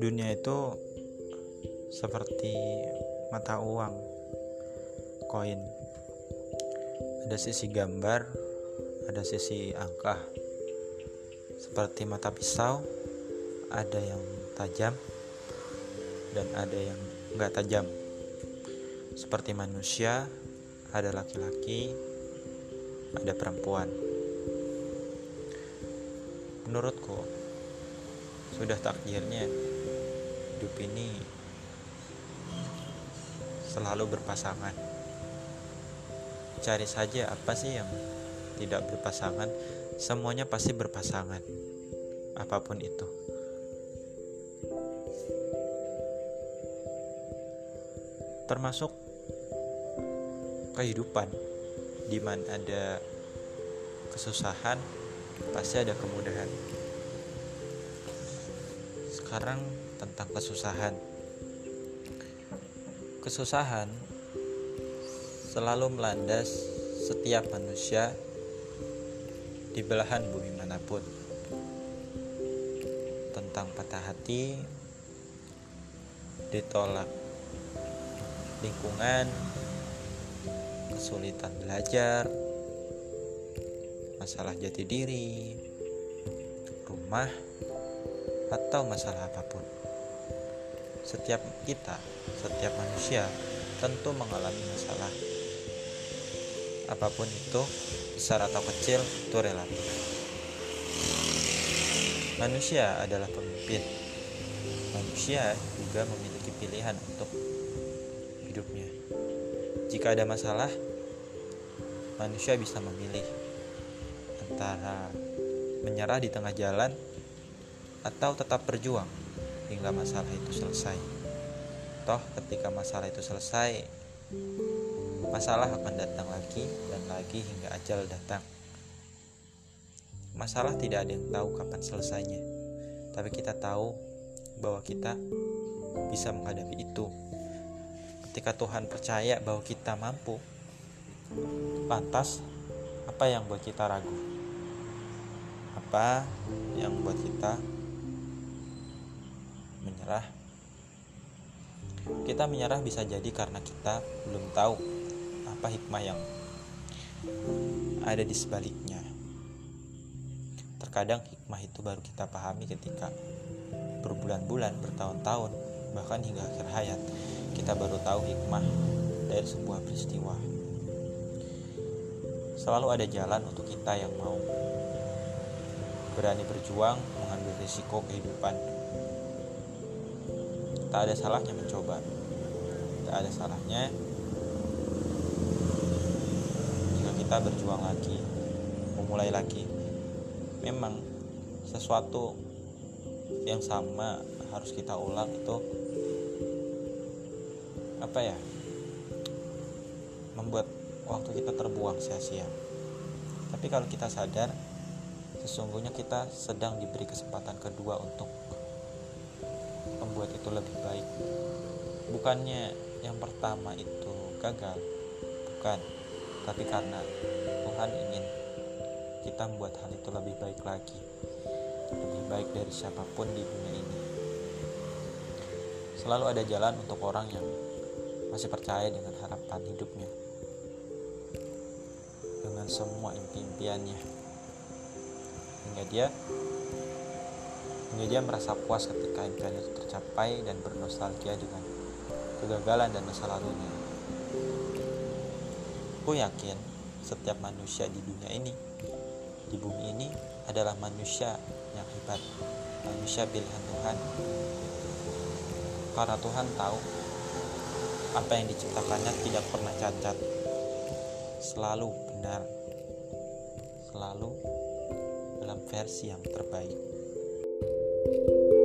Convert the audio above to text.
dunia itu seperti mata uang koin. Ada sisi gambar ada sisi angka. Seperti mata pisau ada yang tajam dan ada yang enggak tajam. Seperti manusia ada laki-laki ada perempuan menurutku sudah takdirnya hidup ini selalu berpasangan. Cari saja apa sih yang tidak berpasangan, semuanya pasti berpasangan. Apa pun itu. Termasuk kehidupan di mana ada kesusahan, pasti ada kemudahan. Sekarang tentang kesusahan. Kesusahan selalu melandas setiap manusia di belahan bumi mana pun. Tentang patah hati, ditolak lingkungan, kesulitan belajar, masalah jati diri, rumah, atau masalah apa pun. Setiap kita, setiap manusia tentu mengalami masalah. Apa pun itu, besar atau kecil, itu relatif. Manusia adalah pemimpin. Manusia juga memiliki pilihan untuk hidupnya. Jika ada masalah, manusia bisa memilih antara menyerah di tengah jalan atau tetap berjuang hingga masalah itu selesai. Toh, ketika masalah itu selesai, masalah akan datang lagi dan lagi hingga ajal datang. Masalah tidak ada yang tahu kapan selesainya, tapi kita tahu bahwa kita bisa menghadapi itu. Ketika Tuhan percaya bahwa kita mampu, lantas apa yang buat kita ragu? Apa yang buat kita menyerah. Kita menyerah bisa jadi karena kita belum tahu apa hikmah yang ada di sebaliknya. Terkadang hikmah itu baru kita pahami ketika berbulan-bulan, bertahun-tahun, bahkan hingga akhir hayat. Kita baru tahu hikmah dari sebuah peristiwa. Selalu ada jalan untuk kita yang mau berani berjuang, mengambil risiko kehidupan tak ada salahnya mencoba tak ada salahnya jika kita berjuang lagi memulai lagi memang sesuatu yang sama harus kita ulang itu apa ya membuat waktu kita terbuang sia-sia. Tapi kalau kita sadar sesungguhnya kita sedang diberi kesempatan kedua untuk membuat itu lebih baik. Bukannya yang pertama itu gagal bukan. Tapi karena Tuhan ingin kita membuat hal itu lebih baik lagi. Lebih baik dari siapa pun di dunia ini selalu ada jalan untuk orang yang masih percaya dengan harapan hidupnya dengan semua impiannya hingga dia hingga dia merasa puas ketika impian itu tercapai dan bernostalgia dengan kegagalan dan masa lalunya. Aku yakin setiap manusia di dunia ini, di bumi ini adalah manusia yang hebat, manusia pilihan Tuhan. Karena Tuhan tahu apa yang diciptakannya tidak pernah cacat, selalu benar, selalu dalam versi yang terbaik. thank you